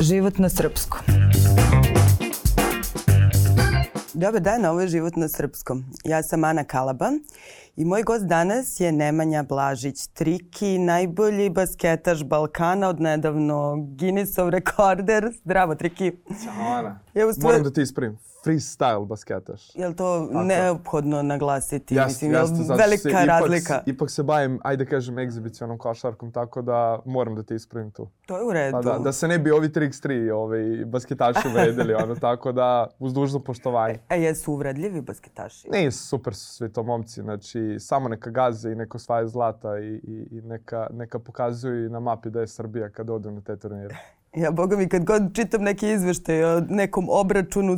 Život na srpskom. Dobar dan, ovo je Život na srpskom. Ja sam Ana Kalaba i moj gost danas je Nemanja Blažić, Triki, najbolji basketaš Balkana od nedavno, Guinnessov rekorder. Zdravo, Triki. Ćao, Ana. Ja Moram da ti ispravim freestyle basketaš. Je li to Tako. neophodno naglasiti? Jeste, Mislim, jeste, je velika se, razlika? Ipak, ipak se bavim, ajde kažem, egzibicionom košarkom, tako da moram da te ispravim tu. To je u redu. Pa da, da se ne bi ovi Trix 3 ovaj, basketaši uvredili, ono, tako da uz dužno poštovanje. E, jesu uvredljivi basketaši? Ne, super su svi to momci, znači samo neka gaze i neko osvaja zlata i, i, i neka, neka pokazuju na mapi da je Srbija kad odu na te turnire. Ja, boga mi, kad god čitam neke izveštaje o nekom obračunu,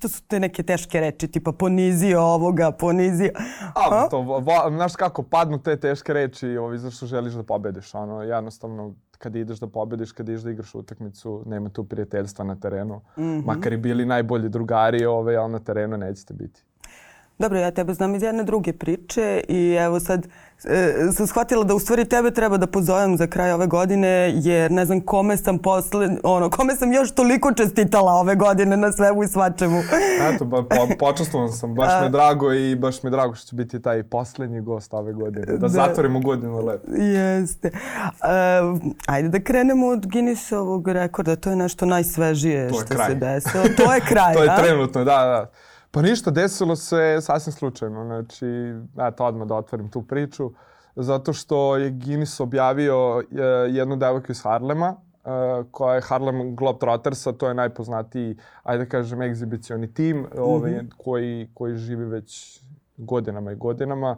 to su te neke teške reči, tipa ponizio ovoga, ponizio... A, to, vo, znaš kako, padnu te teške reči ovi, zašto želiš da pobediš, ono, jednostavno, kad ideš da pobediš, kad ideš da igraš utakmicu, nema tu prijateljstva na terenu. Mm -hmm. Makar i bili najbolji drugari, ove, ali na terenu nećete biti. Dobro, ja tebe znam iz jedne druge priče i evo sad e, sam shvatila da u stvari tebe treba da pozovem za kraj ove godine jer ne znam kome sam posle, ono, kome sam još toliko čestitala ove godine na svemu i svačemu. Eto, ba, po, počastvovan sam, baš mi je drago i baš mi je drago što će biti taj poslednji gost ove godine, da, da. zatvorimo godinu lepo. Jeste. Uh, ajde da krenemo od Guinnessovog rekorda, to je nešto najsvežije što kraj. se desilo. To je kraj, To je trenutno, da, da. Pa ništa, desilo se sasvim slučajno. Znači, eto, odmah da otvorim tu priču. Zato što je Guinness objavio uh, jednu devojku iz Harlema, uh, koja je Harlem Globetrottersa, to je najpoznatiji, ajde da kažem, egzibicioni tim, mm -hmm. ovaj, koji, koji živi već godinama i godinama.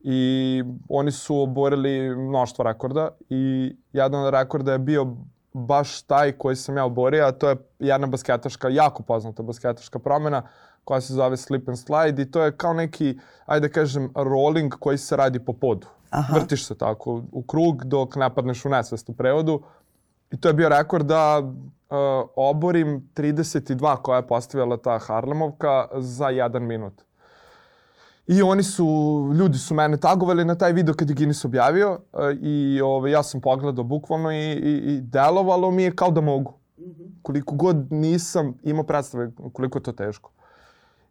I oni su oborili mnoštvo rekorda i jedan od rekorda je bio baš taj koji sam ja oborio, a to je jedna basketaška, jako poznata basketaška promena, koja se zove slip and slide i to je kao neki, ajde da kažem, rolling koji se radi po podu. Aha. Vrtiš se tako u krug dok napadneš u nesvest u prevodu. I to je bio rekord da uh, oborim 32 koja je postavila ta Harlemovka za jedan minut. I oni su, ljudi su mene tagovali na taj video kad je Guinness objavio uh, i ove, ovaj, ja sam pogledao bukvalno i, i, i delovalo mi je kao da mogu. -hmm. Koliko god nisam imao predstave koliko je to teško.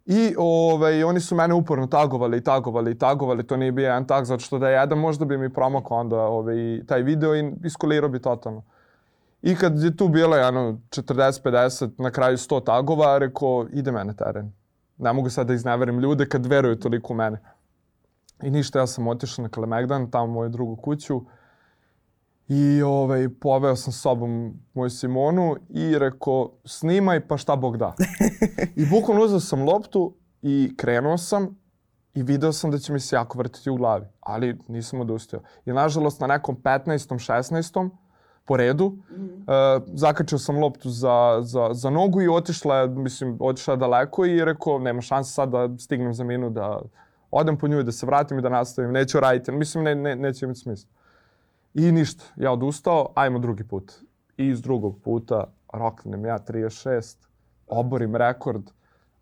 I ovaj, oni su mene uporno tagovali i tagovali i tagovali, to nije bio jedan tag, zato što da je jedan možda bi mi promakao onda ovaj, taj video i iskolirao bi totalno. I kad je tu bilo jedno 40-50, na kraju 100 tagova, rekao ide mene teren. Ne mogu sad da izneverim ljude kad veruju toliko u mene. I ništa, ja sam otišao na Kalemegdan, tamo moju drugu kuću. I ovaj, poveo sam sobom moju Simonu i rekao, snimaj pa šta Bog da. I bukvalno uzeo sam loptu i krenuo sam i video sam da će mi se jako vrtiti u glavi, ali nisam odustio. I nažalost na nekom 15. 16. po redu mm -hmm. uh, zakačio sam loptu za, za, za nogu i otišla, mislim, otišla daleko i rekao, nema šanse sad da stignem za minu da odem po nju i da se vratim i da nastavim. Neću raditi, mislim, ne, ne, neće imati smisla. I ništa, ja odustao, ajmo drugi put. I iz drugog puta roknem ja 36, oborim rekord,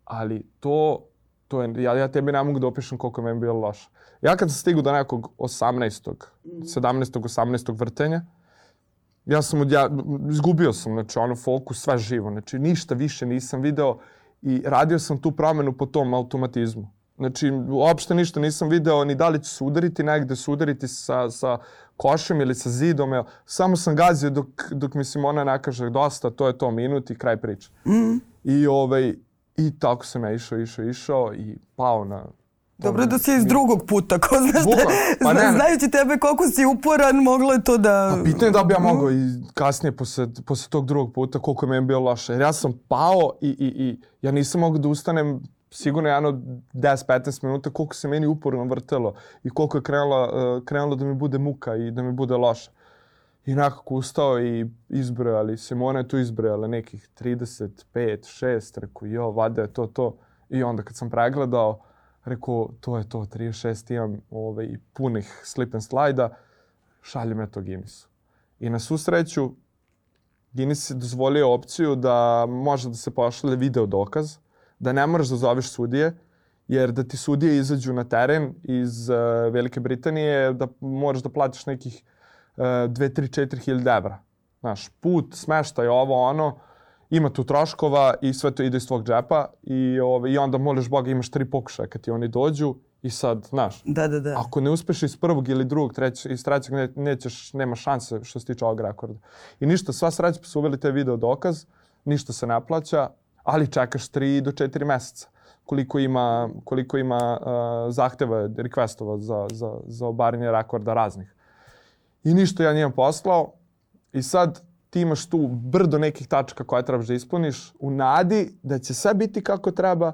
ali to, to je, ja, ja tebi ne mogu da opišem koliko je meni bilo loše. Ja kad sam stigao do nekog 18. 17. 18. vrtenja, ja sam od, ja, izgubio sam, znači, ono, fokus, sve živo, znači, ništa više nisam video i radio sam tu promenu po tom automatizmu. Znači, uopšte ništa nisam video, ni da li će se udariti negde, se udariti sa, sa košem ili sa zidom. Samo sam gazio dok, dok mi Simona ne kaže dosta, to je to minut i kraj priče. Mm. I, ovaj, I tako sam ja išao, išao, išao i pao na Dobro da si iz drugog puta, ko znaš da, pa ne, znajući tebe koliko si uporan, moglo je to da... Pa pitanje da bi ja mogao i kasnije posle, posle tog drugog puta koliko je bilo loše. Jer ja sam pao i, i, i ja nisam mogao da ustanem sigurno jedno 10-15 minuta koliko se meni uporno vrtelo i koliko je krenulo, uh, krenulo da mi bude muka i da mi bude loše. I nekako ustao i izbrojali, Simona je tu izbrojala nekih 35, 6, rekao jo, vada je to, to. I onda kad sam pregledao, rekao to je to, 36 imam ovaj, punih slip and slide-a, šaljem je to Guinnessu. I na susreću, Guinness je dozvolio opciju da može da se pošalje video dokaz, da ne moraš da zoveš sudije, jer da ti sudije izađu na teren iz uh, Velike Britanije, da moraš da platiš nekih uh, 2, 3, 4 hiljada evra. Znaš, put, smeštaj, ovo, ono, ima tu troškova i sve to ide iz tvog džepa i, ove, i onda moliš Boga imaš tri pokušaja kad ti oni dođu i sad, znaš, Da, da, da. ako ne uspeš iz prvog ili drugog, treć, iz trećeg ne, nećeš, nema šanse što se tiče ovog rekorda. I ništa, sva sreća su uveli te video dokaz, ništa se ne plaća, ali čekaš 3 do 4 meseca koliko ima, koliko ima uh, zahteva, requestova za, za, za obaranje rekorda raznih. I ništa ja njima poslao i sad ti imaš tu brdo nekih tačaka koje trebaš da ispuniš u nadi da će sve biti kako treba,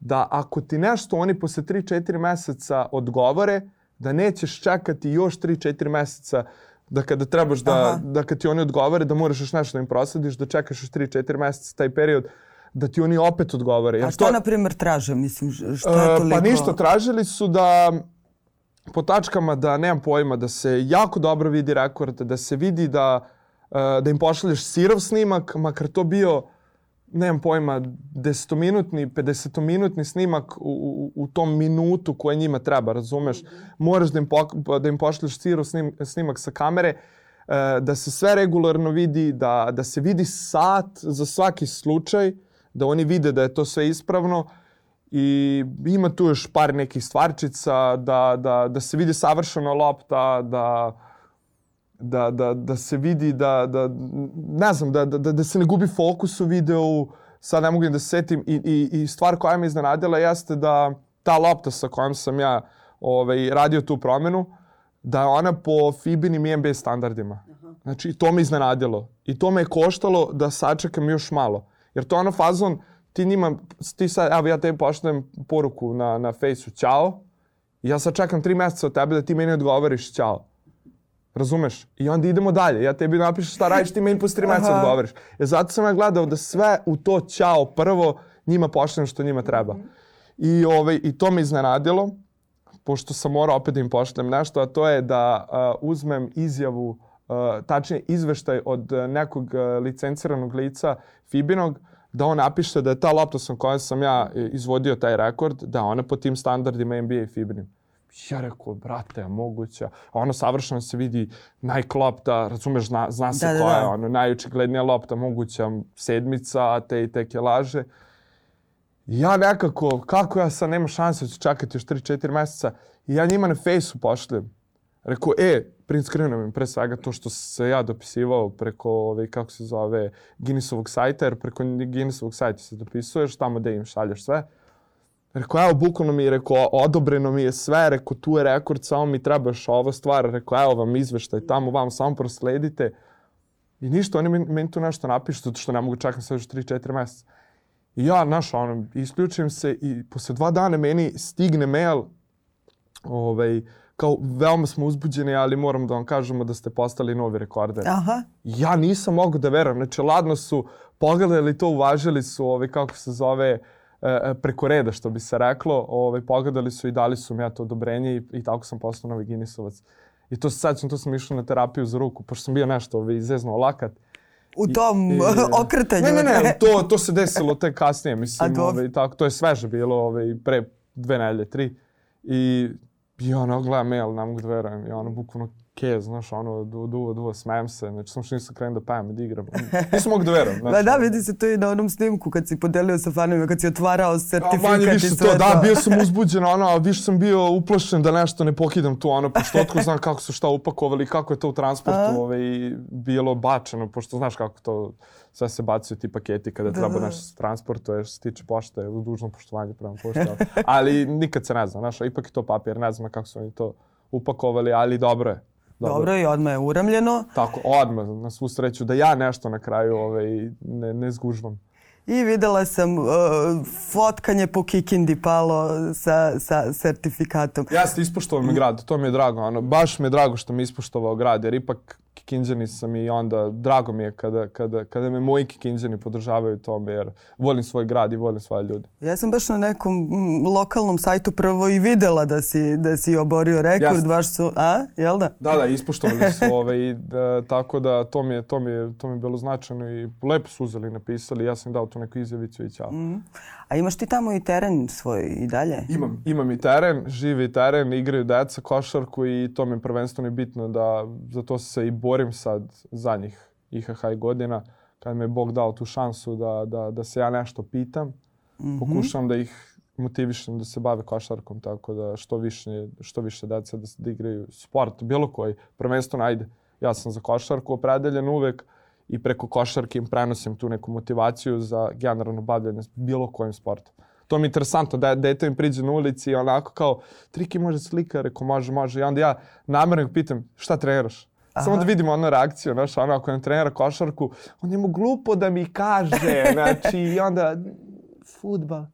da ako ti nešto oni posle 3-4 meseca odgovore, da nećeš čekati još 3-4 meseca da kada trebaš da, Aha. da kad ti oni odgovore da moraš još nešto da im proslediš, da čekaš još 3-4 meseca taj period da ti oni opet odgovore. Jer A šta, to- na primjer, traže? Mislim, šta je E, toliko... Pa ništa, tražili su da po tačkama da nemam pojma, da se jako dobro vidi rekord, da se vidi da, e, da im pošalješ sirov snimak, makar to bio nemam pojma, desetominutni, 50-minutni snimak u, u, u tom minutu koje njima treba, razumeš? Moraš da im, pok, da im pošalješ sirov snim, snimak sa kamere, e, da se sve regularno vidi, da, da se vidi sat za svaki slučaj, da oni vide da je to sve ispravno i ima tu još par nekih stvarčica, da, da, da se vidi savršena lopta, da, da, da, da se vidi da, da ne znam, da, da, da se ne gubi fokus u videu, sad ne mogu da se setim i, i, i stvar koja me iznenadila jeste da ta lopta sa kojom sam ja ovaj, radio tu promenu, da je ona po FIBINim i NBA standardima. Znači, to me iznenadilo. I to me je koštalo da sačekam još malo. Jer to je ono fazon, ti njima, ti sad, evo ja tebi pošaljem poruku na, na fejsu, ćao, ja sad čekam tri meseca od tebe da ti meni odgovoriš ćao. Razumeš? I onda idemo dalje. Ja tebi napišem šta radiš, ti meni posle tri meseca Aha. odgovoriš. E zato sam ja gledao da sve u to ćao prvo njima pošaljem što njima treba. I, ovaj, I to me iznenadilo, pošto sam morao opet da im pošaljem nešto, a to je da uh, uzmem izjavu, tačnije izveštaj od uh, nekog uh, licenciranog lica Fibinog, da on napiše da je ta lopta sa kojom sam ja e, izvodio taj rekord, da je ona po tim standardima NBA i Fibinim. Ja rekao, brate, moguća. A ono savršeno se vidi Nike lopta, razumeš, zna, zna se Da, da, koja je da. ono najočiglednija lopta moguća, sedmica, a te i te kelaže. I ja nekako, kako ja sad nema šanse da ću čekati još 3-4 meseca, i ja njima na fejsu pošljem. Rekao, e, print screenom pre svega to što se ja dopisivao preko, ove, kako se zove, Guinnessovog sajta, jer preko Guinnessovog sajta se dopisuješ, tamo gde im šalješ sve. Rekao, evo, bukvalno mi je, rekao, odobreno mi je sve, rekao, tu je rekord, samo mi treba još ova stvar, rekao, evo vam izveštaj, tamo vam samo prosledite. I ništa, oni meni, meni tu nešto napišu, zato što ne mogu čekati sve još 3-4 meseca. I ja, znaš, ono, isključim se i posle dva dana meni stigne mail, ovaj, kao veoma smo uzbuđeni, ali moram da vam kažemo da ste postali novi rekorder. Aha. Ja nisam mogu da verujem. Znači, ladno su pogledali to, uvažili su, ovaj, kako se zove, e, e, preko reda, što bi se reklo. Ovaj, pogledali su i dali su mi ja to odobrenje i, i tako sam postao novi Guinnessovac. I to se sećam, to sam išao na terapiju za ruku, pošto sam bio nešto ovaj, izeznuo lakat. U tom I- i- okretanju. Ne, ne, ne, to, to se desilo tek kasnije, mislim, ovaj, tako, to je sveže bilo ovaj, pre dve nelje, tri. I, i ono, gledam mail, ne mogu da verujem, i ono, bukvalno kez, znaš, ono, du, duvo, duvo, smijem se, znači, sam što nisam krenuo da pajem i da igram. Nisam mogu da verujem. Ma Znači, da, vidi se to i na onom snimku kad si podelio sa fanovima, kad si otvarao A sertifikat manje i sve to, da, bio sam uzbuđen, ono, a više sam bio uplašen da nešto ne pokidam tu, ono, pošto otko znam kako su šta upakovali, kako je to u transportu ovaj, bilo bačeno, pošto znaš kako to sve se bacaju ti paketi kada treba da. nešto se transportuje, što se tiče pošte, u dužno poštovanje prema pošte, ali, ali nikad se ne zna, znaš, a ipak je to papir, ne znam kako su oni to upakovali, ali dobro je. Dobro, i odmah je uramljeno. Tako, odmah, na svu sreću, da ja nešto na kraju ovaj, ne, ne zgužvam. I videla sam uh, fotkanje po Kikindi palo sa, sa sertifikatom. Jeste, ispoštovao me grad, to mi je drago. Ono, baš mi je drago što me ispoštovao grad, jer ipak Kikinđani sam i onda drago mi je kada, kada, kada me moji Kikinđani podržavaju tome, jer volim svoj grad i volim svoje ljude. Ja sam baš na nekom mm, lokalnom sajtu prvo i videla da si, da si oborio rekord, baš su, a, jel da? Da, da, ispoštovali su ove i da, tako da to mi, je, to, mi je, to mi je bilo značajno i lepo su uzeli i napisali. Ja sam dao tu neku izjavicu i ćao. A imaš ti tamo i teren svoj i dalje? Imam, imam i teren, živi teren, igraju deca košarku i to mi je prvenstveno bitno da za to se i borim sad za njih. IHH godina, kad me je Bog dao tu šansu da, da, da se ja nešto pitam, mm -hmm. pokušavam da ih motivišem da se bave košarkom, tako da što više, što više deca da, da igraju sport, bilo koji, prvenstveno ajde, ja sam za košarku opredeljen uvek i preko košarke im prenosim tu neku motivaciju za generalno bavljanje bilo kojim sportom. To mi je interesantno, da dete mi priđe na ulici i onako kao, Triki može slika, reko može, može. I onda ja namerno pitam, šta treniraš? Aha. Samo da vidimo onu reakciju, znaš, ono, ako nam trenira košarku, on je mu glupo da mi kaže, znači, i onda, futbal.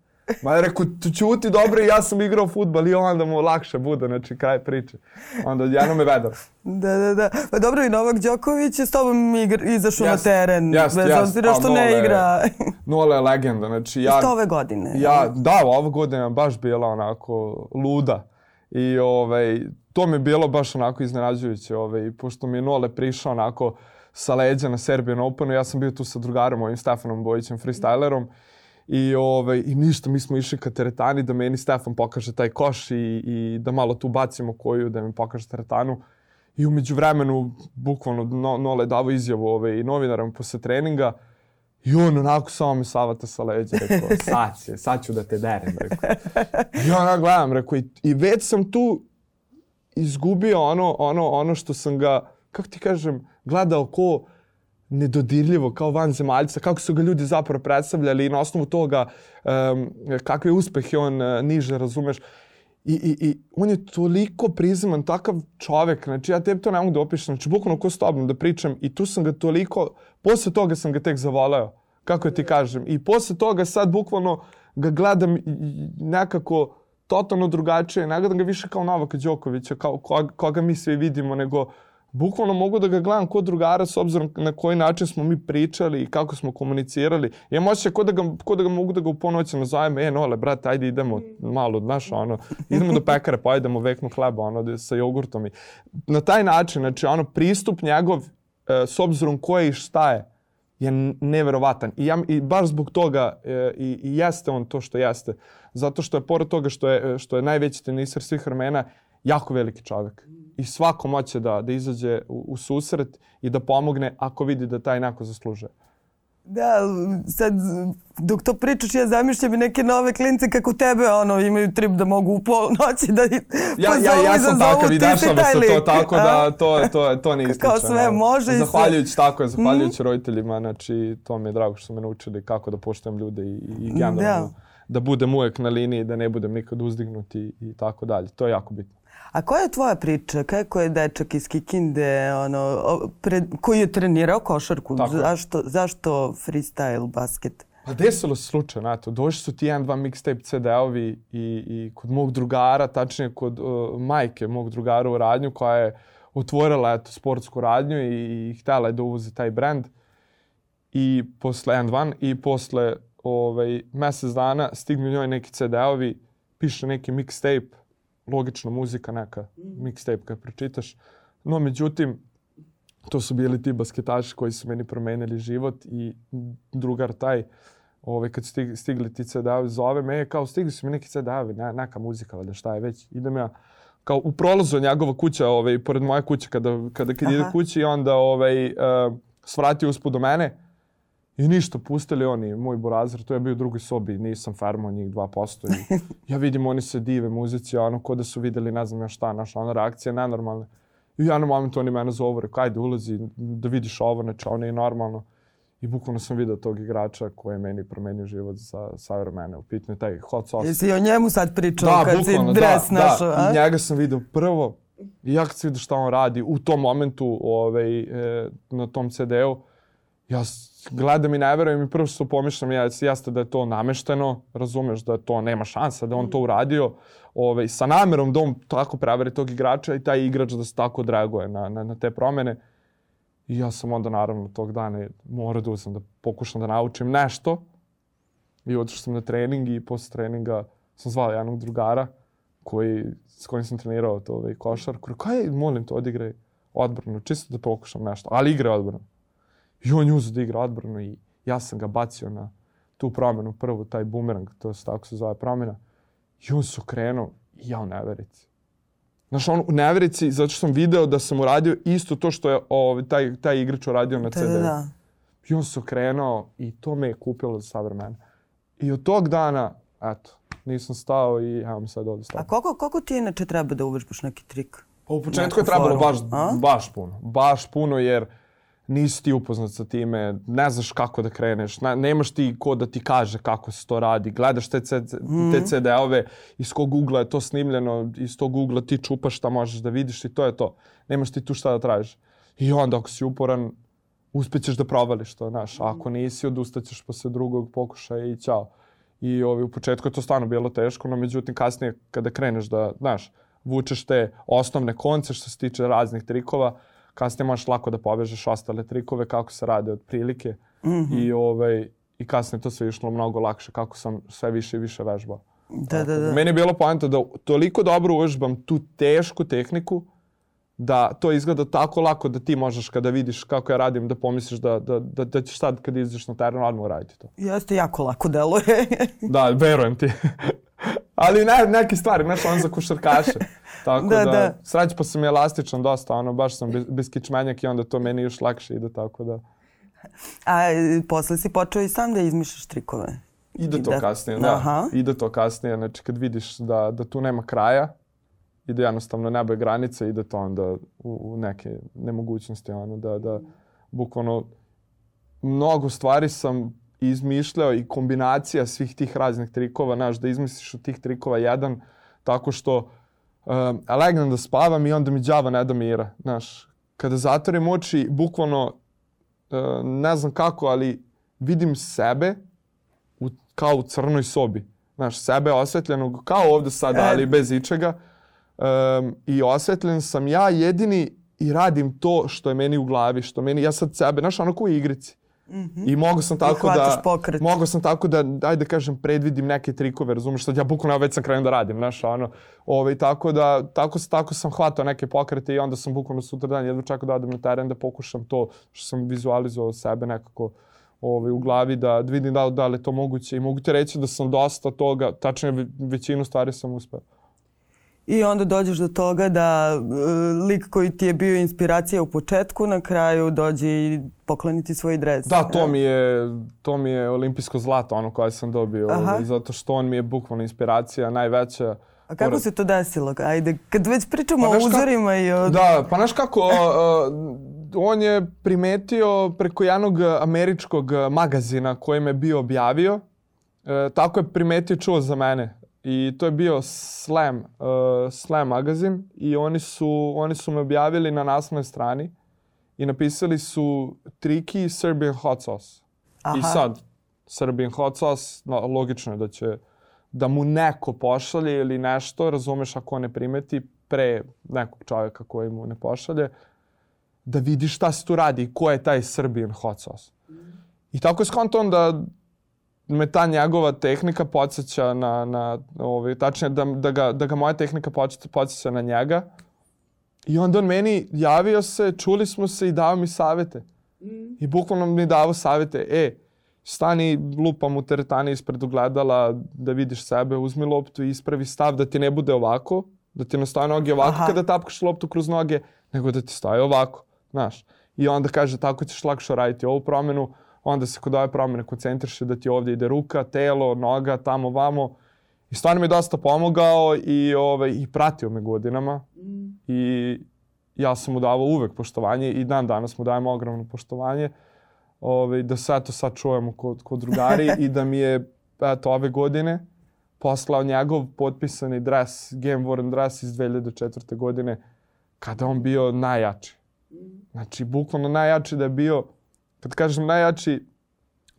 Ma rekao, čuti dobro ja sam igrao futbal i onda mu lakše bude, znači kraj priče. Onda jedno me vedar. Da, da, da. Pa dobro i Novak Đoković je s tobom igra, izašao yes, na teren. Yes, bez yes. obzira što nole, ne igra. Nole je legenda. Znači, ja, Isto ove godine. Ja, da, ova godina baš bila onako luda. I ovaj, to mi je bilo baš onako iznenađujuće. Ovaj, pošto mi je Nole prišao onako sa leđa na Serbian Openu, ja sam bio tu sa drugarom, ovim Stefanom Bojićem, freestylerom. Mm I, ovaj, I ništa, mi smo išli ka teretani da meni Stefan pokaže taj koš i, i da malo tu bacimo koju, da mi pokaže teretanu. I umeđu vremenu, bukvalno, no, Nole davo izjavu ovaj, novinaram posle treninga i on onako samo me savata sa leđa, rekao, sad će, sad ću da te derem, rekao. I ona gledam, rekao, i, i već sam tu izgubio ono, ono, ono što sam ga, kako ti kažem, gledao ko nedodirljivo kao vanzemaljca, kako su ga ljudi zapravo predstavljali i na osnovu toga um, kakve uspehe on uh, niže, razumeš. I, i, I on je toliko prizeman, takav čovek, znači ja tebi to ne mogu da opišem, znači bukvalno ko s tobom da pričam i tu sam ga toliko, posle toga sam ga tek zavoleo, kako ti kažem. I posle toga sad bukvalno ga gledam nekako totalno drugačije, ne gledam ga više kao Novaka Đokovića, kao koga, koga mi svi vidimo, nego bukvalno mogu da ga gledam kod drugara s obzirom na koji način smo mi pričali i kako smo komunicirali. Ja osjećaj kod da ga, kod da ga mogu da ga u ponoći nazovem, e, nole, brate, ajde idemo malo, znaš, ono, idemo do pekare, pa ajdemo veknu hleba, ono, sa jogurtom. I na taj način, znači, ono, pristup njegov, e, s obzirom ko i šta je, je neverovatan. I, ja, i baš zbog toga e, i, i jeste on to što jeste. Zato što je, pored toga što je, što je najveći teniser svih vremena, jako veliki čovjek i svako moće da, da izađe u, u susret i da pomogne ako vidi da taj neko zaslužuje. Da, sad dok to pričaš ja zamišljam i neke nove klince kako tebe ono imaju trip da mogu u pol noći da ja, ja, ja sam takav i dešava se to tako da to, to, to ne ističe. Kao sve može Zahvaljujući tako je, zahvaljujući mm. roditeljima, znači to mi je drago što su me naučili kako da poštujem ljude i, i generalno da. da budem uvek na liniji, da ne budem nikad uzdignut i, i tako dalje. To je jako bitno. A koja je tvoja priča? Kako je dečak iz Kikinde ono, pred, koji je trenirao košarku? Tako. Zašto, zašto freestyle basket? Pa desilo se slučajno, eto, došli su ti jedan, dva mixtape CD-ovi i, i kod mog drugara, tačnije kod uh, majke mog drugara u radnju koja je otvorila eto, sportsku radnju i, i htjela je da uvozi taj brand. I posle jedan, dva, i posle ovaj, mesec dana stignu njoj neki CD-ovi, piše neki mixtape, logična muzika neka, mixtape kad pročitaš. No, međutim, to su bili ti basketaši koji su meni promenili život i drugar taj, ovaj, kad stig, stigli ti CD-ovi, zove me, kao stigli su mi neki CD-ovi, ne, neka muzika, valjda šta je već. Idem ja, kao u prolazu njegova kuća, ovaj, pored moje kuće, kada, kada kad ide kući, onda ovaj, uh, svrati uspud do mene, I ništa, pustili oni moj burazir, to je bio u drugoj sobi, nisam farmao njih 2%. I ja vidim, oni se dive muzici, ono, ko da su videli, ne znam ja šta, naša ona reakcija nenormalna. I u jednom momentu oni mene zovu, rekao, ajde, ulazi, da vidiš ovo, znači, ono je normalno. I bukvalno sam vidio tog igrača koji je meni promenio život sa, sa vremena. U pitanju taj hot sauce. Jesi o njemu sad pričao da, kad si dres da, našao, da. a? I njega sam vidio prvo. I ja kad sam vidio šta on radi u tom momentu ovaj, e, na tom CD-u, ja gledam i ne verujem i prvo što pomišljam ja, jeste da je to namešteno, razumeš da to nema šansa da on to uradio ovaj, sa namerom da on tako preveri tog igrača i taj igrač da se tako odreaguje na, na, na te promene. I ja sam onda naravno tog dana morao da uzem da pokušam da naučim nešto. I otišao sam na trening i posle treninga sam zvao jednog drugara koji, s kojim sam trenirao to ovaj, košarku. Kaj, molim te, odigraj odbranu, čisto da pokušam nešto, ali igraj odbranu. I on je uzao da igra odbranu i ja sam ga bacio na tu promenu, prvu, taj bumerang, to se tako se zove promena. I on se okrenuo i ja u neverici. Znaš, on u neverici, zato što sam video da sam uradio isto to što je ovaj, taj, taj igrač uradio na Da, CD. da, da. I on se okrenuo i to me je kupilo za savremene. I od tog dana, eto, nisam stao i evo mi sad ovdje A stao. koliko, koliko ti inače treba da uvežbaš neki trik? Pa u početku je trebalo baš, a? baš puno. Baš puno jer nisi ti upoznat sa time, ne znaš kako da kreneš, ne, nemaš ti ko da ti kaže kako se to radi. Gledaš te, CD, te CD-ove, iz kog ugla je to snimljeno, iz tog ugla ti čupaš šta možeš da vidiš i to je to. Nemaš ti tu šta da tražiš. I onda ako si uporan, uspećeš da provališ to, znaš. A ako nisi, odustaćeš posle drugog pokušaja i ćao. I ovi, u početku je to stvarno bilo teško, no međutim kasnije kada kreneš da, znaš, vučeš te osnovne konce što se tiče raznih trikova, kasnije možeš lako da povežeš ostale trikove kako se rade od prilike i, ovaj, i kasnije to sve išlo mnogo lakše kako sam sve više i više vežbao. Da, da, da. Meni je bilo poenta da toliko dobro uvežbam tu tešku tehniku da to izgleda tako lako da ti možeš kada vidiš kako ja radim da pomisliš da, da, da, da ćeš sad kad izađeš na teren odmah uraditi to. Jeste jako lako deluje. Da, verujem ti. Ali ne, neke stvari, znaš, on za košarkaše. Tako Da, da, da. srać pa sam elastičan dosta, ono, baš sam kičmenjak i onda to meni još lakše ide, tako da. A posle si počeo i sam da izmišljaš trikove. Ide I to da- kasnije, da. Aha. Ide to kasnije, znači kad vidiš da, da tu nema kraja i da jednostavno nebo je granica, ide to onda u, u neke nemogućnosti, ono, da, da bukvalno mnogo stvari sam izmišljao i kombinacija svih tih raznih trikova, znaš, da izmisliš od tih trikova jedan, tako što um, legnem da spavam i onda mi đava ne da mira, znaš. Kada zatvorim oči, bukvalno, uh, ne znam kako, ali vidim sebe u, kao u crnoj sobi. Znaš, sebe osvetljenog, kao ovde sad, E. ali bez ičega. Um, I osvetljen sam ja jedini i radim to što je meni u glavi, što meni, ja sad sebe, znaš, ono kao u igrici. I mogu sam tako da, pokret. mogu sam tako da, ajde da kažem, predvidim neke trikove, razumeš, sad ja bukvalno već sam krenuo da radim, znaš, ono, ovaj, tako da, tako, tako sam hvatao neke pokrete i onda sam bukvalno sutra dan jedva čekao da odem na teren da pokušam to što sam vizualizovao sebe nekako ovaj, u glavi da, da vidim da, da li je to moguće i mogu ti reći da sam dosta toga, tačnije ve- većinu stvari sam uspeo. I onda dođeš do toga da e, lik koji ti je bio inspiracija u početku, na kraju dođe i pokloniti svoj dres. Da, to mi je, to mi je olimpijsko zlato, ono koje sam dobio, ovaj, zato što on mi je bukvalno inspiracija najveća. A kako Pored- se to desilo? Ajde, kad već pričamo Pa o znaš kako- uzorima i o... Da, pa znaš kako, uh, on je primetio preko jednog američkog magazina koji me bio objavio, e, tako je primetio čuo za mene. I to je bio Slam, uh, Slam magazin i oni su, oni su me objavili na naslovnoj strani i napisali su triki Serbian hot sauce. I Aha. sad, Serbian hot sauce, no, logično je da će da mu neko pošalje ili nešto, razumeš ako ne primeti pre nekog čovjeka koji mu ne pošalje, da vidi šta se tu radi i ko je taj Serbian hot sauce. I tako je skonto onda me ta njegova tehnika podsjeća na, na ovaj, tačnije da, da, ga, da ga moja tehnika podsjeća, na njega. I onda on meni javio se, čuli smo se i dao mi savete. I bukvalno mi dao savete, e, stani lupam u teretani ispred ogledala da vidiš sebe, uzmi loptu i ispravi stav da ti ne bude ovako, da ti ne stoje noge ovako Aha. kada tapkaš loptu kroz noge, nego da ti stoje ovako, znaš. I onda kaže tako ćeš lakše raditi ovu promenu, onda se kod ove promene koncentriše da ti ovdje ide ruka, telo, noga, tamo, vamo. I stvarno mi dosta pomogao i, ovaj, i pratio me godinama. I ja sam mu davao uvek poštovanje i dan danas mu dajem ogromno poštovanje. Ovaj, da sve to sad čujemo kod, kod drugari i da mi je eto, ove godine poslao njegov potpisani dres, Game Worn dres iz 2004. godine, kada on bio najjači. Znači, bukvalno najjači da je bio, kad kažem najjači,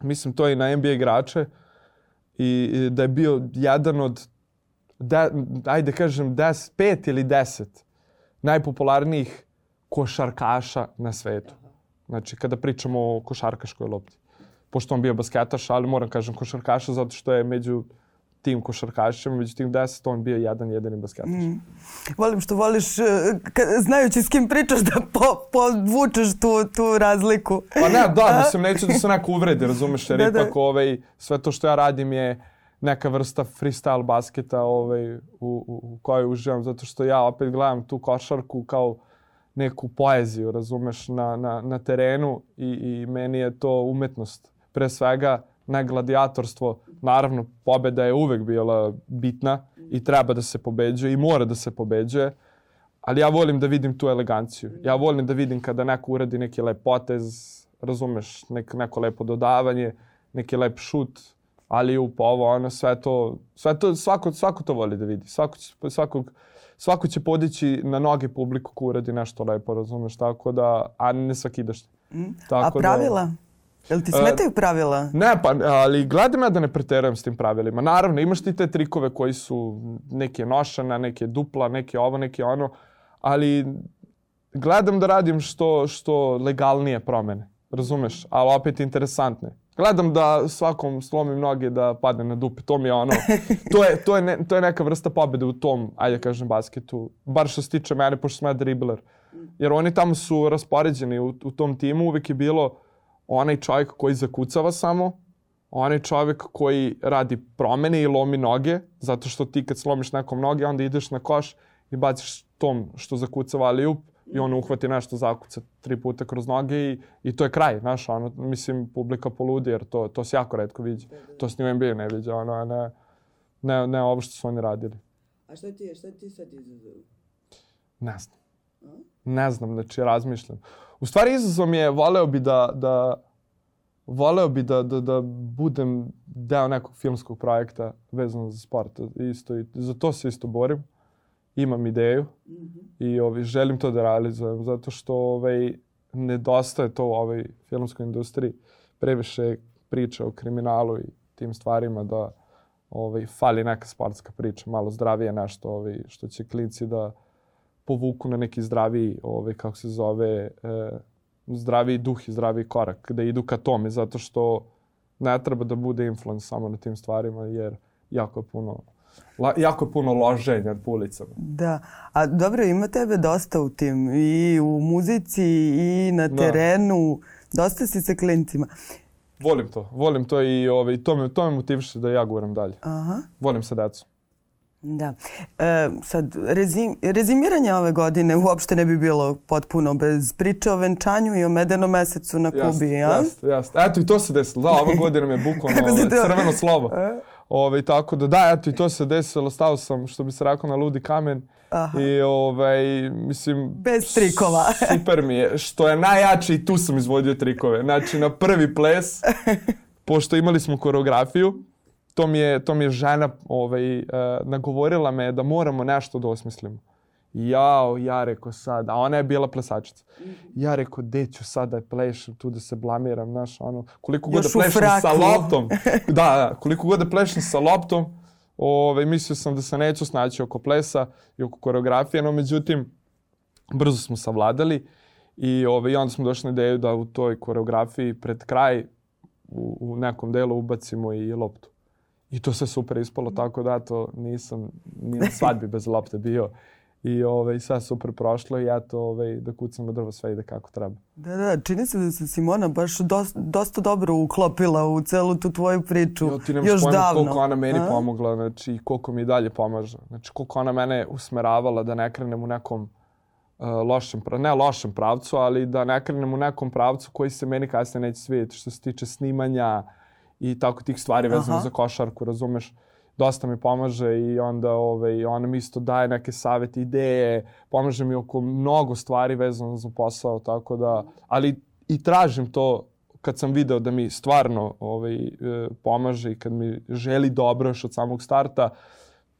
mislim to i na NBA igrače, i, da je bio jedan od, de, ajde kažem, des, pet ili deset najpopularnijih košarkaša na svetu. Znači, kada pričamo o košarkaškoj lopti. Pošto on bio basketaš, ali moram kažem košarkaša zato što je među tim košarkašima, među tim deset, on bio jedan jedini basketaš. Volim što voliš, e, ka- znajući s kim pričaš, da po, podvučeš tu, tu razliku. Pa ne, da, mislim, neću da se neko uvredi, razumeš, jer Da, da. ipak ovaj, sve to što ja radim je neka vrsta freestyle basketa ovaj, u, u, u kojoj uživam, zato što ja opet gledam tu košarku kao neku poeziju, razumeš, na, na, na terenu i, i meni je to umetnost. Pre svega, ne gladijatorstvo. Naravno, pobeda je uvek bila bitna i treba da se pobeđuje i mora da se pobeđuje, ali ja volim da vidim tu eleganciju. Ja volim da vidim kada neko uradi neki lep potez, razumeš, nek, neko lepo dodavanje, neki lep šut, ali up ovo, ono, sve to, sve to, svako, svako to voli da vidi. Svako, svakog, svako će podići na noge publiku ko uradi nešto lepo, razumeš, tako da, a ne svakidašnje. Mm. Tako a da- pravila? Da, Jel ti smetaju pravila? Ne, pa, ali gledam ja da ne preterujem s tim pravilima. Naravno, imaš ti te trikove koji su neke nošana, neke dupla, neke ovo, neke ono, ali gledam da radim što, što legalnije promene. Razumeš? Ali opet interesantne. Gledam da svakom slomim noge da padne na dupe. To mi je ono, to je, to je, ne, to je neka vrsta pobede u tom, ajde kažem, basketu. Bar što se tiče mene, pošto sam ja dribler. Jer oni tamo su raspoređeni u, u tom timu. Uvek je bilo onaj čovjek koji zakucava samo, onaj čovjek koji radi promene i lomi noge, zato što ti kad slomiš nekom noge, onda ideš na koš i baciš tom što zakucava ali up i on uhvati nešto, zakuca tri puta kroz noge i, i to je kraj, znaš, ono, mislim, publika poludi, jer to, to se jako redko viđe. To se ni u NBA ne viđe, ono, ne, ne, ne ovo što su oni radili. A šta ti je, šta ti sad izazov? Ne znam. A? Ne znam, znači razmišljam. U stvari izazov je, voleo bi da, da voleo bi da, da, da budem deo nekog filmskog projekta vezano za sport. Isto, i za to se isto borim imam ideju mm -hmm. i ovaj, želim to da realizujem zato što ovaj, nedostaje to u ovoj filmskoj industriji. Previše priča o kriminalu i tim stvarima da ovaj, fali neka sportska priča, malo zdravije nešto ovaj, što će klinci da povuku na neki zdraviji, ovaj, kako se zove, eh, zdraviji duh i zdraviji korak, da idu ka tome, zato što ne treba da bude influence samo na tim stvarima, jer jako je puno La, jako je puno loženja po ulicama. Da, a dobro, ima tebe dosta u tim, i u muzici, i na da. terenu, da. dosta si sa klincima. Volim to, volim to i ovaj, to, me, to me motiviše da ja guram dalje. Aha. Volim sa decom. Da. E, sad, rezim, rezimiranje ove godine uopšte ne bi bilo potpuno bez priče o venčanju i o medenom mesecu na Kubi, ja? Jeste, jeste. Eto i to se desilo. Da, ova godina mi je bukvalno crveno slovo. E? Ovaj, tako da da, eto i to se desilo, stao sam, što bi se rekao, na ludi kamen. Aha. I ovaj, mislim... Bez trikova. super mi je. Što je najjače i tu sam izvodio trikove. Znači, na prvi ples, pošto imali smo koreografiju, to mi je, to mi je žena ovaj, uh, nagovorila me da moramo nešto da osmislimo jao, ja rekao sad, a ona je bila plesačica. Ja rekao, gde ću sad da plešem tu da se blamiram, znaš, ono, koliko god Još da plešem sa loptom, da, da, koliko god da plešem sa loptom, ovaj, mislio sam da se neću snaći oko plesa i oko koreografije, no međutim, brzo smo savladali i ovaj, onda smo došli na ideju da u toj koreografiji pred kraj u, u nekom delu ubacimo i loptu. I to se super ispalo, tako da to nisam ni na svadbi bez lopte bio. I ovaj, sve super prošlo i eto ovaj, da kucamo drvo sve ide kako treba. Da, da, čini se da se Simona baš dosta, dosta dobro uklopila u celu tu tvoju priču jo, ti još davno. koliko ona meni A? pomogla, znači i koliko mi dalje pomaže. Znači koliko ona mene usmeravala da ne krenem u nekom uh, lošem, ne lošem pravcu, ali da ne krenem u nekom pravcu koji se meni kasnije neće svidjeti što se tiče snimanja i tako tih stvari vezano za košarku, razumeš? dosta mi pomaže i onda ovaj, ona mi isto daje neke savete, ideje, pomaže mi oko mnogo stvari vezano za posao, tako da, ali i tražim to kad sam video da mi stvarno ovaj, e, pomaže i kad mi želi dobro još od samog starta,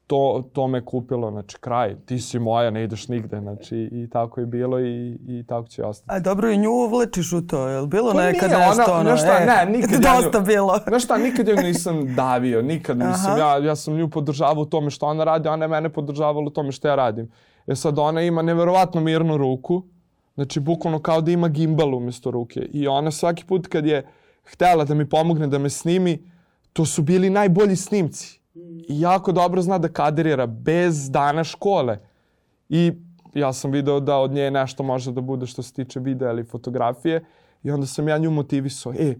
to, to me kupilo, znači kraj, ti si moja, ne ideš nigde, znači i tako je bilo i, i tako će ostati. A dobro i nju uvlečiš u to, je li bilo pa nekad nije, nešto ona, ono, šta, e, ne, nikad ja dosta bilo. Znaš šta, nikad ja nisam davio, nikad, mislim, ja, ja sam nju podržavao u tome što ona radi, ona je mene podržavala u tome što ja radim. E sad ona ima neverovatno mirnu ruku, znači bukvalno kao da ima gimbal umjesto ruke i ona svaki put kad je htela da mi pomogne da me snimi, to su bili najbolji snimci jako dobro zna da kaderira bez dana škole. I ja sam video da od nje nešto može da bude što se tiče videa ili fotografije i onda sam ja nju motivisao, e,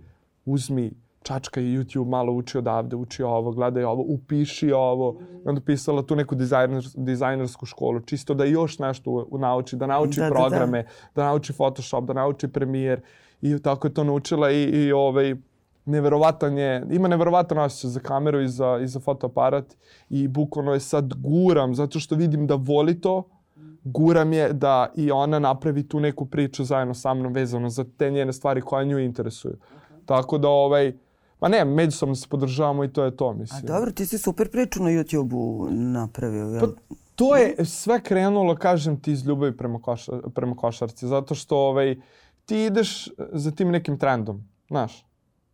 uzmi čačka i YouTube, malo uči odavde, uči ovo, gledaj ovo, upiši ovo. I onda pisala tu neku dizajner, dizajnersku školu, čisto da još nešto nauči, da nauči Da, da, da. programe, da, nauči Photoshop, da nauči Premiere. I tako je to naučila i, i ovaj, neverovatan je, ima neverovatan osjećaj za kameru i za, i za fotoaparat i bukvalno je sad guram zato što vidim da voli to, guram je da i ona napravi tu neku priču zajedno sa mnom vezano za te njene stvari koje nju interesuju. Tako da ovaj, pa ne, međusobno se podržavamo i to je to, A mislim. dobro, ti si super priču na YouTube-u napravio. Jel? Pa, to je sve krenulo, kažem ti, iz ljubavi prema, koša, prema košarci. Zato što ovaj, ti ideš za tim nekim trendom, znaš.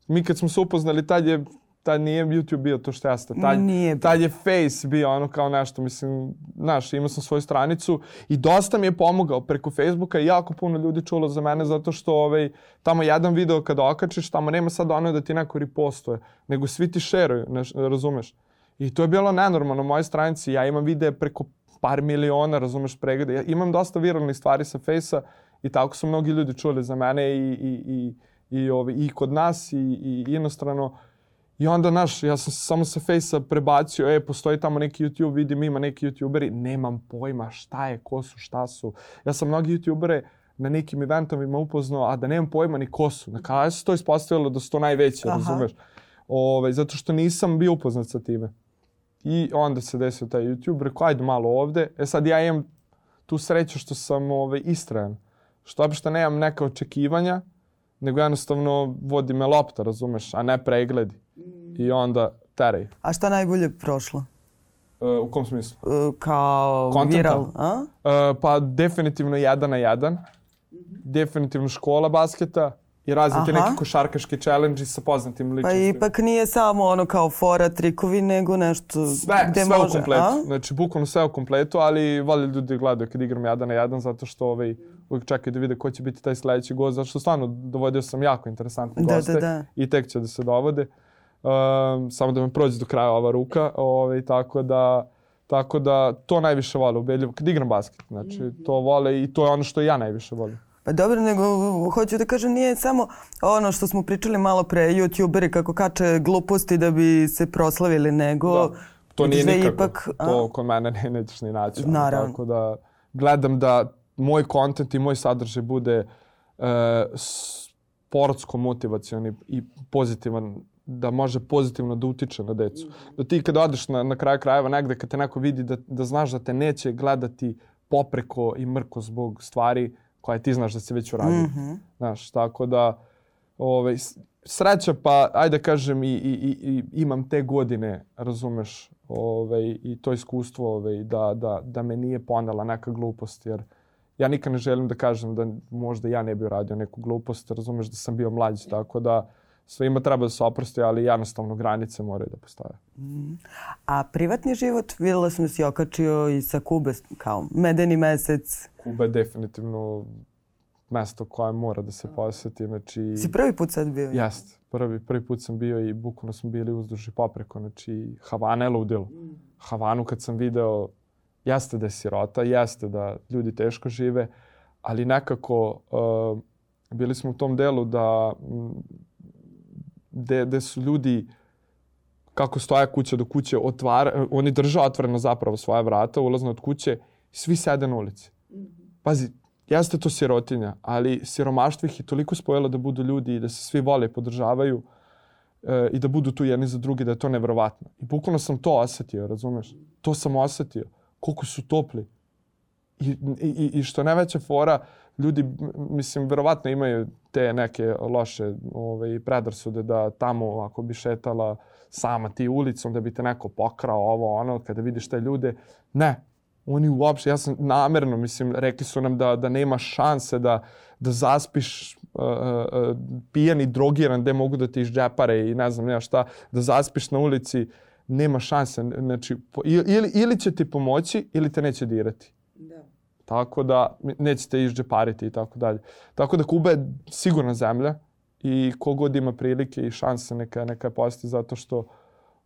Mi kad smo se upoznali, tad je tad nije YouTube bio to što jeste. Tad, Nije tad je Face bio ono kao nešto, mislim, znaš, imao sam svoju stranicu i dosta mi je pomogao preko Facebooka i jako puno ljudi čulo za mene zato što ovaj, tamo jedan video kada okačiš, tamo nema sad ono da ti neko ripostuje, nego svi ti šeruju, ne, razumeš? I to je bilo nenormalno na mojoj stranici. Ja imam videe preko par miliona, razumeš, pregleda. Ja imam dosta viralnih stvari sa Face-a i tako su mnogi ljudi čuli za mene i, i, i, i, ovi, i kod nas i, i inostrano. I onda, naš, ja sam samo sa Face-a prebacio, e, postoji tamo neki YouTube, vidim ima neki YouTuberi, nemam pojma šta je, ko su, šta su. Ja sam mnogi YouTubere na nekim eventovima upoznao, a da nemam pojma ni ko su. Na kraju se to ispostavilo da su to najveće, Aha. razumeš? Ove, zato što nisam bio upoznat sa time. I onda se desio taj YouTube, rekao, ajde malo ovde. E sad ja imam tu sreću što sam ove, istrajan. Što uopšte nemam neka očekivanja, nego jednostavno vodi me lopta, razumeš, a ne pregledi. I onda teraj. A šta najbolje prošlo? E, u kom smislu? E, kao Contenta? viral, a? E, pa definitivno jedan na jedan. Definitivno škola basketa i razni ti Aha. neki košarkaški challenge sa poznatim Pa ličnostima. ipak nije samo ono kao fora, trikovi, nego nešto Sve, gde sve može. u kompletu. a? Znači, bukvalno sve u kompletu, ali vole ljudi gledaju kad igram jedan na jedan, zato što ovaj, uvijek čekaju da vide ko će biti taj sledeći gost, zato što stvarno dovodio sam jako interesantne Da, goste da, da. i tek će da se dovode. Um, samo da me prođe do kraja ova ruka, ovaj, tako da Tako da to najviše vole ubedljivo. Kad igram basket, znači to vole i to je ono što ja najviše volim. Pa dobro, nego hoću da kažem nije samo ono što smo pričali malo pre, youtuberi kako kače gluposti da bi se proslavili, nego... Da. To nije da nikako. Ipak, a? To kod mene ne, nećeš ni naći. Naravno. Tako da gledam da moj kontent i moj sadržaj bude uh, sportsko motivacioni i pozitivan da može pozitivno da utiče na decu. Da ti kad odeš na, na kraju krajeva negde, kad te neko vidi da, da znaš da te neće gledati popreko i mrko zbog stvari koje ti znaš da si već uradio. Mhm. Znaš, tako da s- sreća pa, ajde kažem, i, i, i, i imam te godine, razumeš, ovaj, i to iskustvo ovaj, da, da, da me nije ponela neka glupost, jer ja nikad ne želim da kažem da možda ja ne bi uradio neku glupost, razumeš da sam bio mlađi, tako da svima treba da se oprosti, ali jednostavno granice moraju da postoje. A privatni život, videla sam da si okačio i sa Kube kao medeni mesec. Kuba je definitivno mesto koje mora da se poseti, znači... Si prvi put sad bio? Jeste. Prvi, prvi put sam bio i bukvalno smo bili uzduž i popreko. Znači, Havana je ludilo. Havanu kad sam video, jeste da je sirota, jeste da ljudi teško žive, ali nekako uh, bili smo u tom delu da gde, gde su ljudi kako stoje kuća do kuće, otvara, oni drže otvoreno zapravo svoja vrata, ulazno od kuće, svi sede na ulici. Pazi, jeste to sirotinja, ali siromaštvo ih je toliko spojilo da budu ljudi i da se svi vole i podržavaju e, i da budu tu jedni za drugi, da je to nevrovatno. I bukvalno sam to osetio, razumeš? To sam osetio. Koliko su topli. I, i, i što najveća fora, ljudi, mislim, verovatno imaju te neke loše ovaj, predrasude da tamo ako bi šetala sama ti ulicom, da bi te neko pokrao ovo, ono, kada vidiš te ljude. Ne, oni uopšte, ja sam namerno, mislim, rekli su nam da, da nema šanse da, da zaspiš uh, uh, pijan i drogiran gde mogu da ti izđepare i ne znam ja šta, da zaspiš na ulici, nema šanse. Znači, po, ili, ili će ti pomoći ili te neće dirati. Da. Tako da nećete izđepariti i tako dalje. Tako da Kuba je sigurna zemlja i kogod ima prilike i šanse neka, neka je posjeti zato što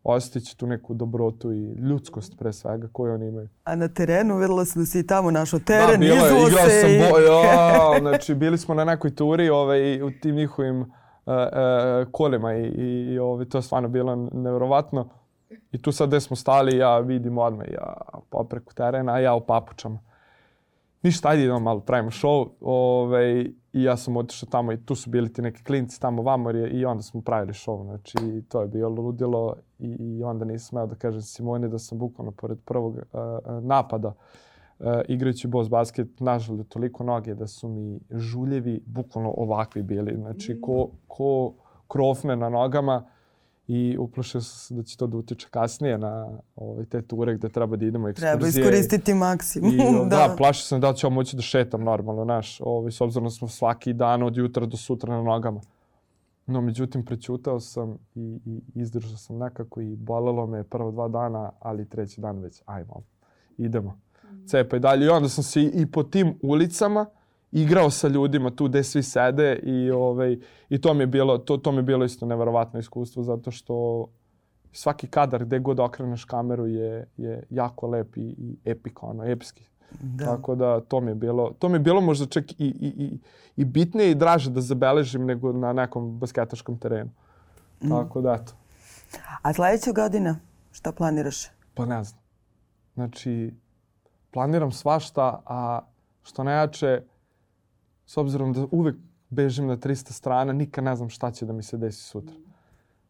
osjetit tu neku dobrotu i ljudskost pre svega koju oni imaju. A na terenu videla sam da si i tamo našao teren, bilo je, izuo igrao sam bo, ja, znači bili smo na nekoj turi ovaj, u tim njihovim uh, uh, kolima i, i, i ovaj, to je stvarno bilo nevjerovatno. I tu sad gde smo stali, ja vidim odmah, ja popreko terena, ja u papučama. Ništa, ajde idemo malo, pravimo show. Ovaj, I ja sam otišao tamo i tu su bili ti neki klinci tamo vamo i onda smo pravili show. Znači, to je bilo ludilo i, i onda nisam smeo da kažem Simoni da sam bukvalno pored prvog uh, napada uh, igrajući boss basket nažali toliko noge da su mi žuljevi bukvalno ovakvi bili. Znači, ko, ko krofne na nogama i uplašio sam se da će to da utiče kasnije na ovaj, te ture gde treba da idemo ekskurzije. Treba iskoristiti maksimum. I, da. da, plašio sam da ću moći da šetam normalno, naš, ovaj, s obzirom da smo svaki dan od jutra do sutra na nogama. No, međutim, prećutao sam i, i izdržao sam nekako i bolelo me prvo dva dana, ali treći dan već, ajmo, idemo. Cepa i dalje. I onda sam se i, i po tim ulicama, igrao sa ljudima tu gde svi sede i ovaj i to mi je bilo to to mi je bilo isto neverovatno iskustvo zato što svaki kadar gde god okreneš kameru je je jako lep i, i epik ono epski. Da. Tako da to mi je bilo to mi je bilo možda čak i i i i bitnije i draže da zabeležim nego na nekom basketaškom terenu. Mm. Tako da eto. A sledeća godina šta planiraš? Pa ne znam. Znači planiram svašta, a što najjače s obzirom da uvek bežim na 300 strana, nikad ne znam šta će da mi se desi sutra.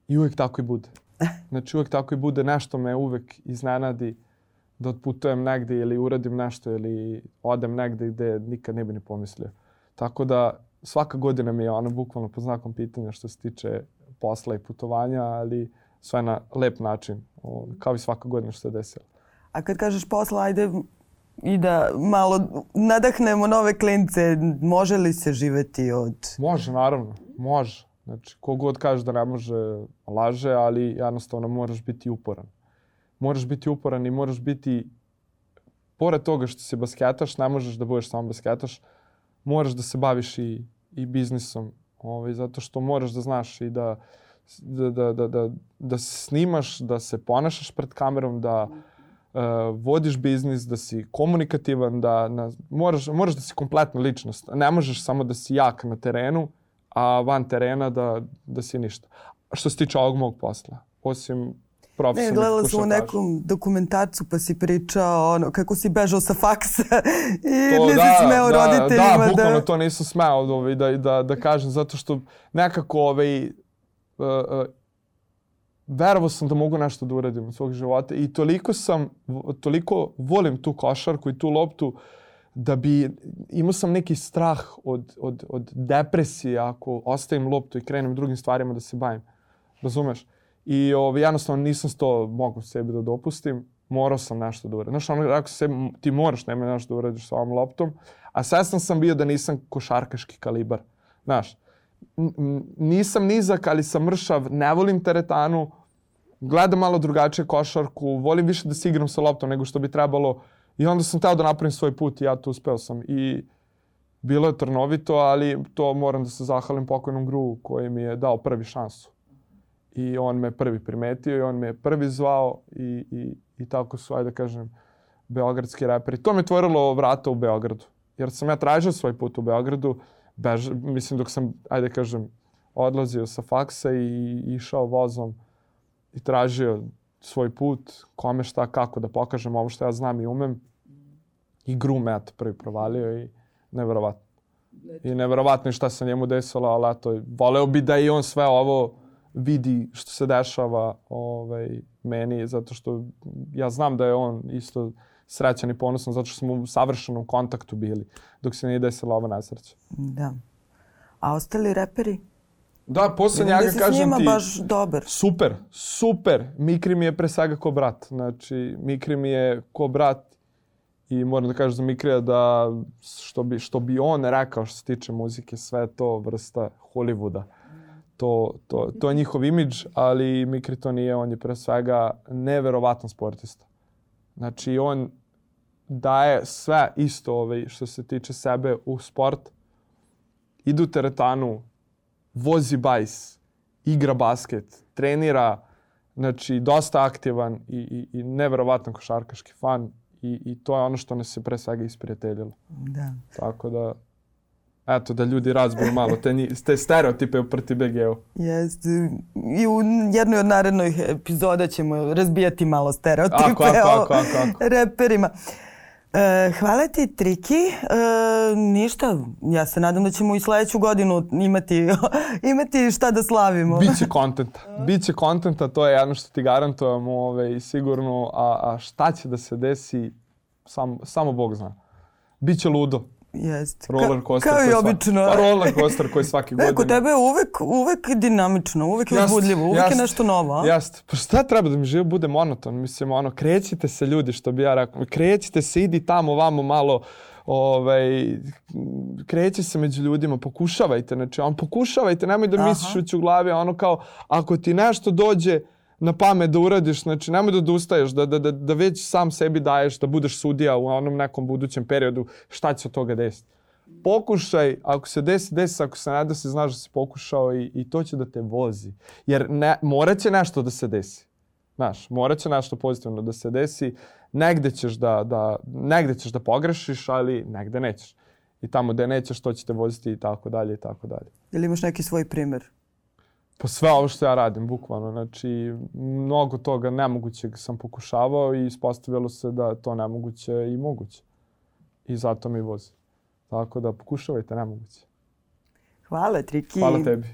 I uvek tako i bude. Znači uvek tako i bude, nešto me uvek iznenadi da otputujem negde ili uradim nešto ili odem negde gde nikad ne bi ni pomislio. Tako da svaka godina mi je ono bukvalno po znakom pitanja što se tiče posla i putovanja, ali sve na lep način, kao i svaka godina što se desilo. A kad kažeš posla, ajde i da malo nadahnemo nove klince. Može li se živeti od... Može, naravno. Može. Znači, kogod kaže da ne može, laže, ali jednostavno moraš biti uporan. Moraš biti uporan i moraš biti, pored toga što si basketaš, ne možeš da budeš samo basketaš, moraš da se baviš i, i biznisom, ovaj, zato što moraš da znaš i da, da, da, da, da, da snimaš, da se ponašaš pred kamerom, da, mm vodiš biznis, da si komunikativan, da na, moraš, moraš da si kompletna ličnost. Ne možeš samo da si jak na terenu, a van terena da, da si ništa. Što se tiče ovog mog posla, osim Ne, gledala sam u nekom dokumentarcu pa si pričao ono, kako si bežao sa faksa i to, nisi da, smeo da, roditeljima. Da, da, bukvalno to nisam smeo ovaj, da, da, da kažem, zato što nekako ovaj, uh, uh, verovao sam da mogu nešto da uradim od svog života i toliko sam, toliko volim tu košarku i tu loptu da bi, imao sam neki strah od, od, od depresije ako ostavim loptu i krenem drugim stvarima da se bavim. Razumeš? I ovaj, jednostavno nisam to mogu sebi da dopustim. Morao sam nešto da uradim. Znaš, ono, rekao se, ti moraš nema nešto da uradiš sa ovom loptom. A svestan sam bio da nisam košarkaški kalibar. Znaš, nisam nizak, ali sam mršav, ne volim teretanu, gledam malo drugačije košarku, volim više da se igram sa loptom nego što bi trebalo i onda sam teo da napravim svoj put i ja to uspeo sam i bilo je trnovito, ali to moram da se zahvalim pokojnom Gru koji mi je dao prvi šansu. I on me prvi primetio i on me prvi zvao i, i, i tako su, ajde da kažem, beogradski reperi. To mi je tvorilo vrata u Beogradu. Jer sam ja tražio svoj put u Beogradu, bež, mislim dok sam, ajde kažem, odlazio sa faksa i išao vozom i tražio svoj put, kome šta, kako da pokažem ovo što ja znam i umem. I gru me eto prvi provalio i neverovatno. I neverovatno je šta se njemu desilo, ali eto, voleo bi da i on sve ovo vidi što se dešava ovaj, meni, zato što ja znam da je on isto srećan i ponosan, zato što smo u savršenom kontaktu bili dok se nije desila ova nesreća. Da. A ostali reperi? Da, posle njega da kažem ti... baš dobar. Super, super. Mikri mi je pre svega ko brat. Znači, Mikri mi je ko brat i moram da kažem za Mikrija da što bi, što bi on rekao što se tiče muzike, sve to vrsta Hollywooda. To, to, to je njihov imidž, ali Mikri to nije. On je pre svega neverovatan sportista. Znači, on daje sve isto ovaj, što se tiče sebe u sport. Idu teretanu, vozi bajs, igra basket, trenira, znači dosta aktivan i, i, i neverovatan košarkaški fan i, i to je ono što nas se pre svega isprijateljilo. Da. Tako da Eto, da ljudi razbiju malo te, te stereotipe u Prti BG-u. Jeste. I u jednoj od narednih epizoda ćemo razbijati malo stereotipe Ako, ako, ako, ako, ako. reperima. E, hvala ti, Triki. E, ništa, ja se nadam da ćemo i sledeću godinu imati, imati šta da slavimo. Biće kontenta. Biće kontenta, to je jedno što ti garantujemo ovaj, sigurno. A, a šta će da se desi, sam, samo Bog zna. Biće ludo. Jeste. Roller Ka- coaster. Kao i obično. Pa roller coaster koji svake godine. E, kod tebe je uvek, uvek dinamično, uvek je uzbudljivo, uvek jest, je nešto novo. a? Jeste. Pa šta treba da mi život bude monoton? Mislim, ono, krećite se ljudi, što bi ja rekao. Krećite se, idi tamo, vamo malo, ovaj, kreći se među ljudima, pokušavajte. Znači, on pokušavajte, nemoj da Aha. misliš u glavi, ono kao, ako ti nešto dođe na pamet da uradiš, znači nemoj da odustaješ, da, da, da, da već sam sebi daješ, da budeš sudija u onom nekom budućem periodu, šta će se od toga desiti. Pokušaj, ako se desi, desi se, ako se ne desi, znaš da si pokušao i, i to će da te vozi. Jer ne, morat će nešto da se desi. Znaš, morat će nešto pozitivno da se desi. Negde ćeš da, da, negde ćeš da pogrešiš, ali negde nećeš. I tamo gde nećeš, to će te voziti i tako dalje i tako dalje. Ili imaš neki svoj primer? Pa sve ovo što ja radim, bukvalno. Znači, mnogo toga nemogućeg sam pokušavao i ispostavilo se da to nemoguće i moguće. I zato mi vozi. Tako da pokušavajte nemoguće. Hvala, Triki. Hvala tebi.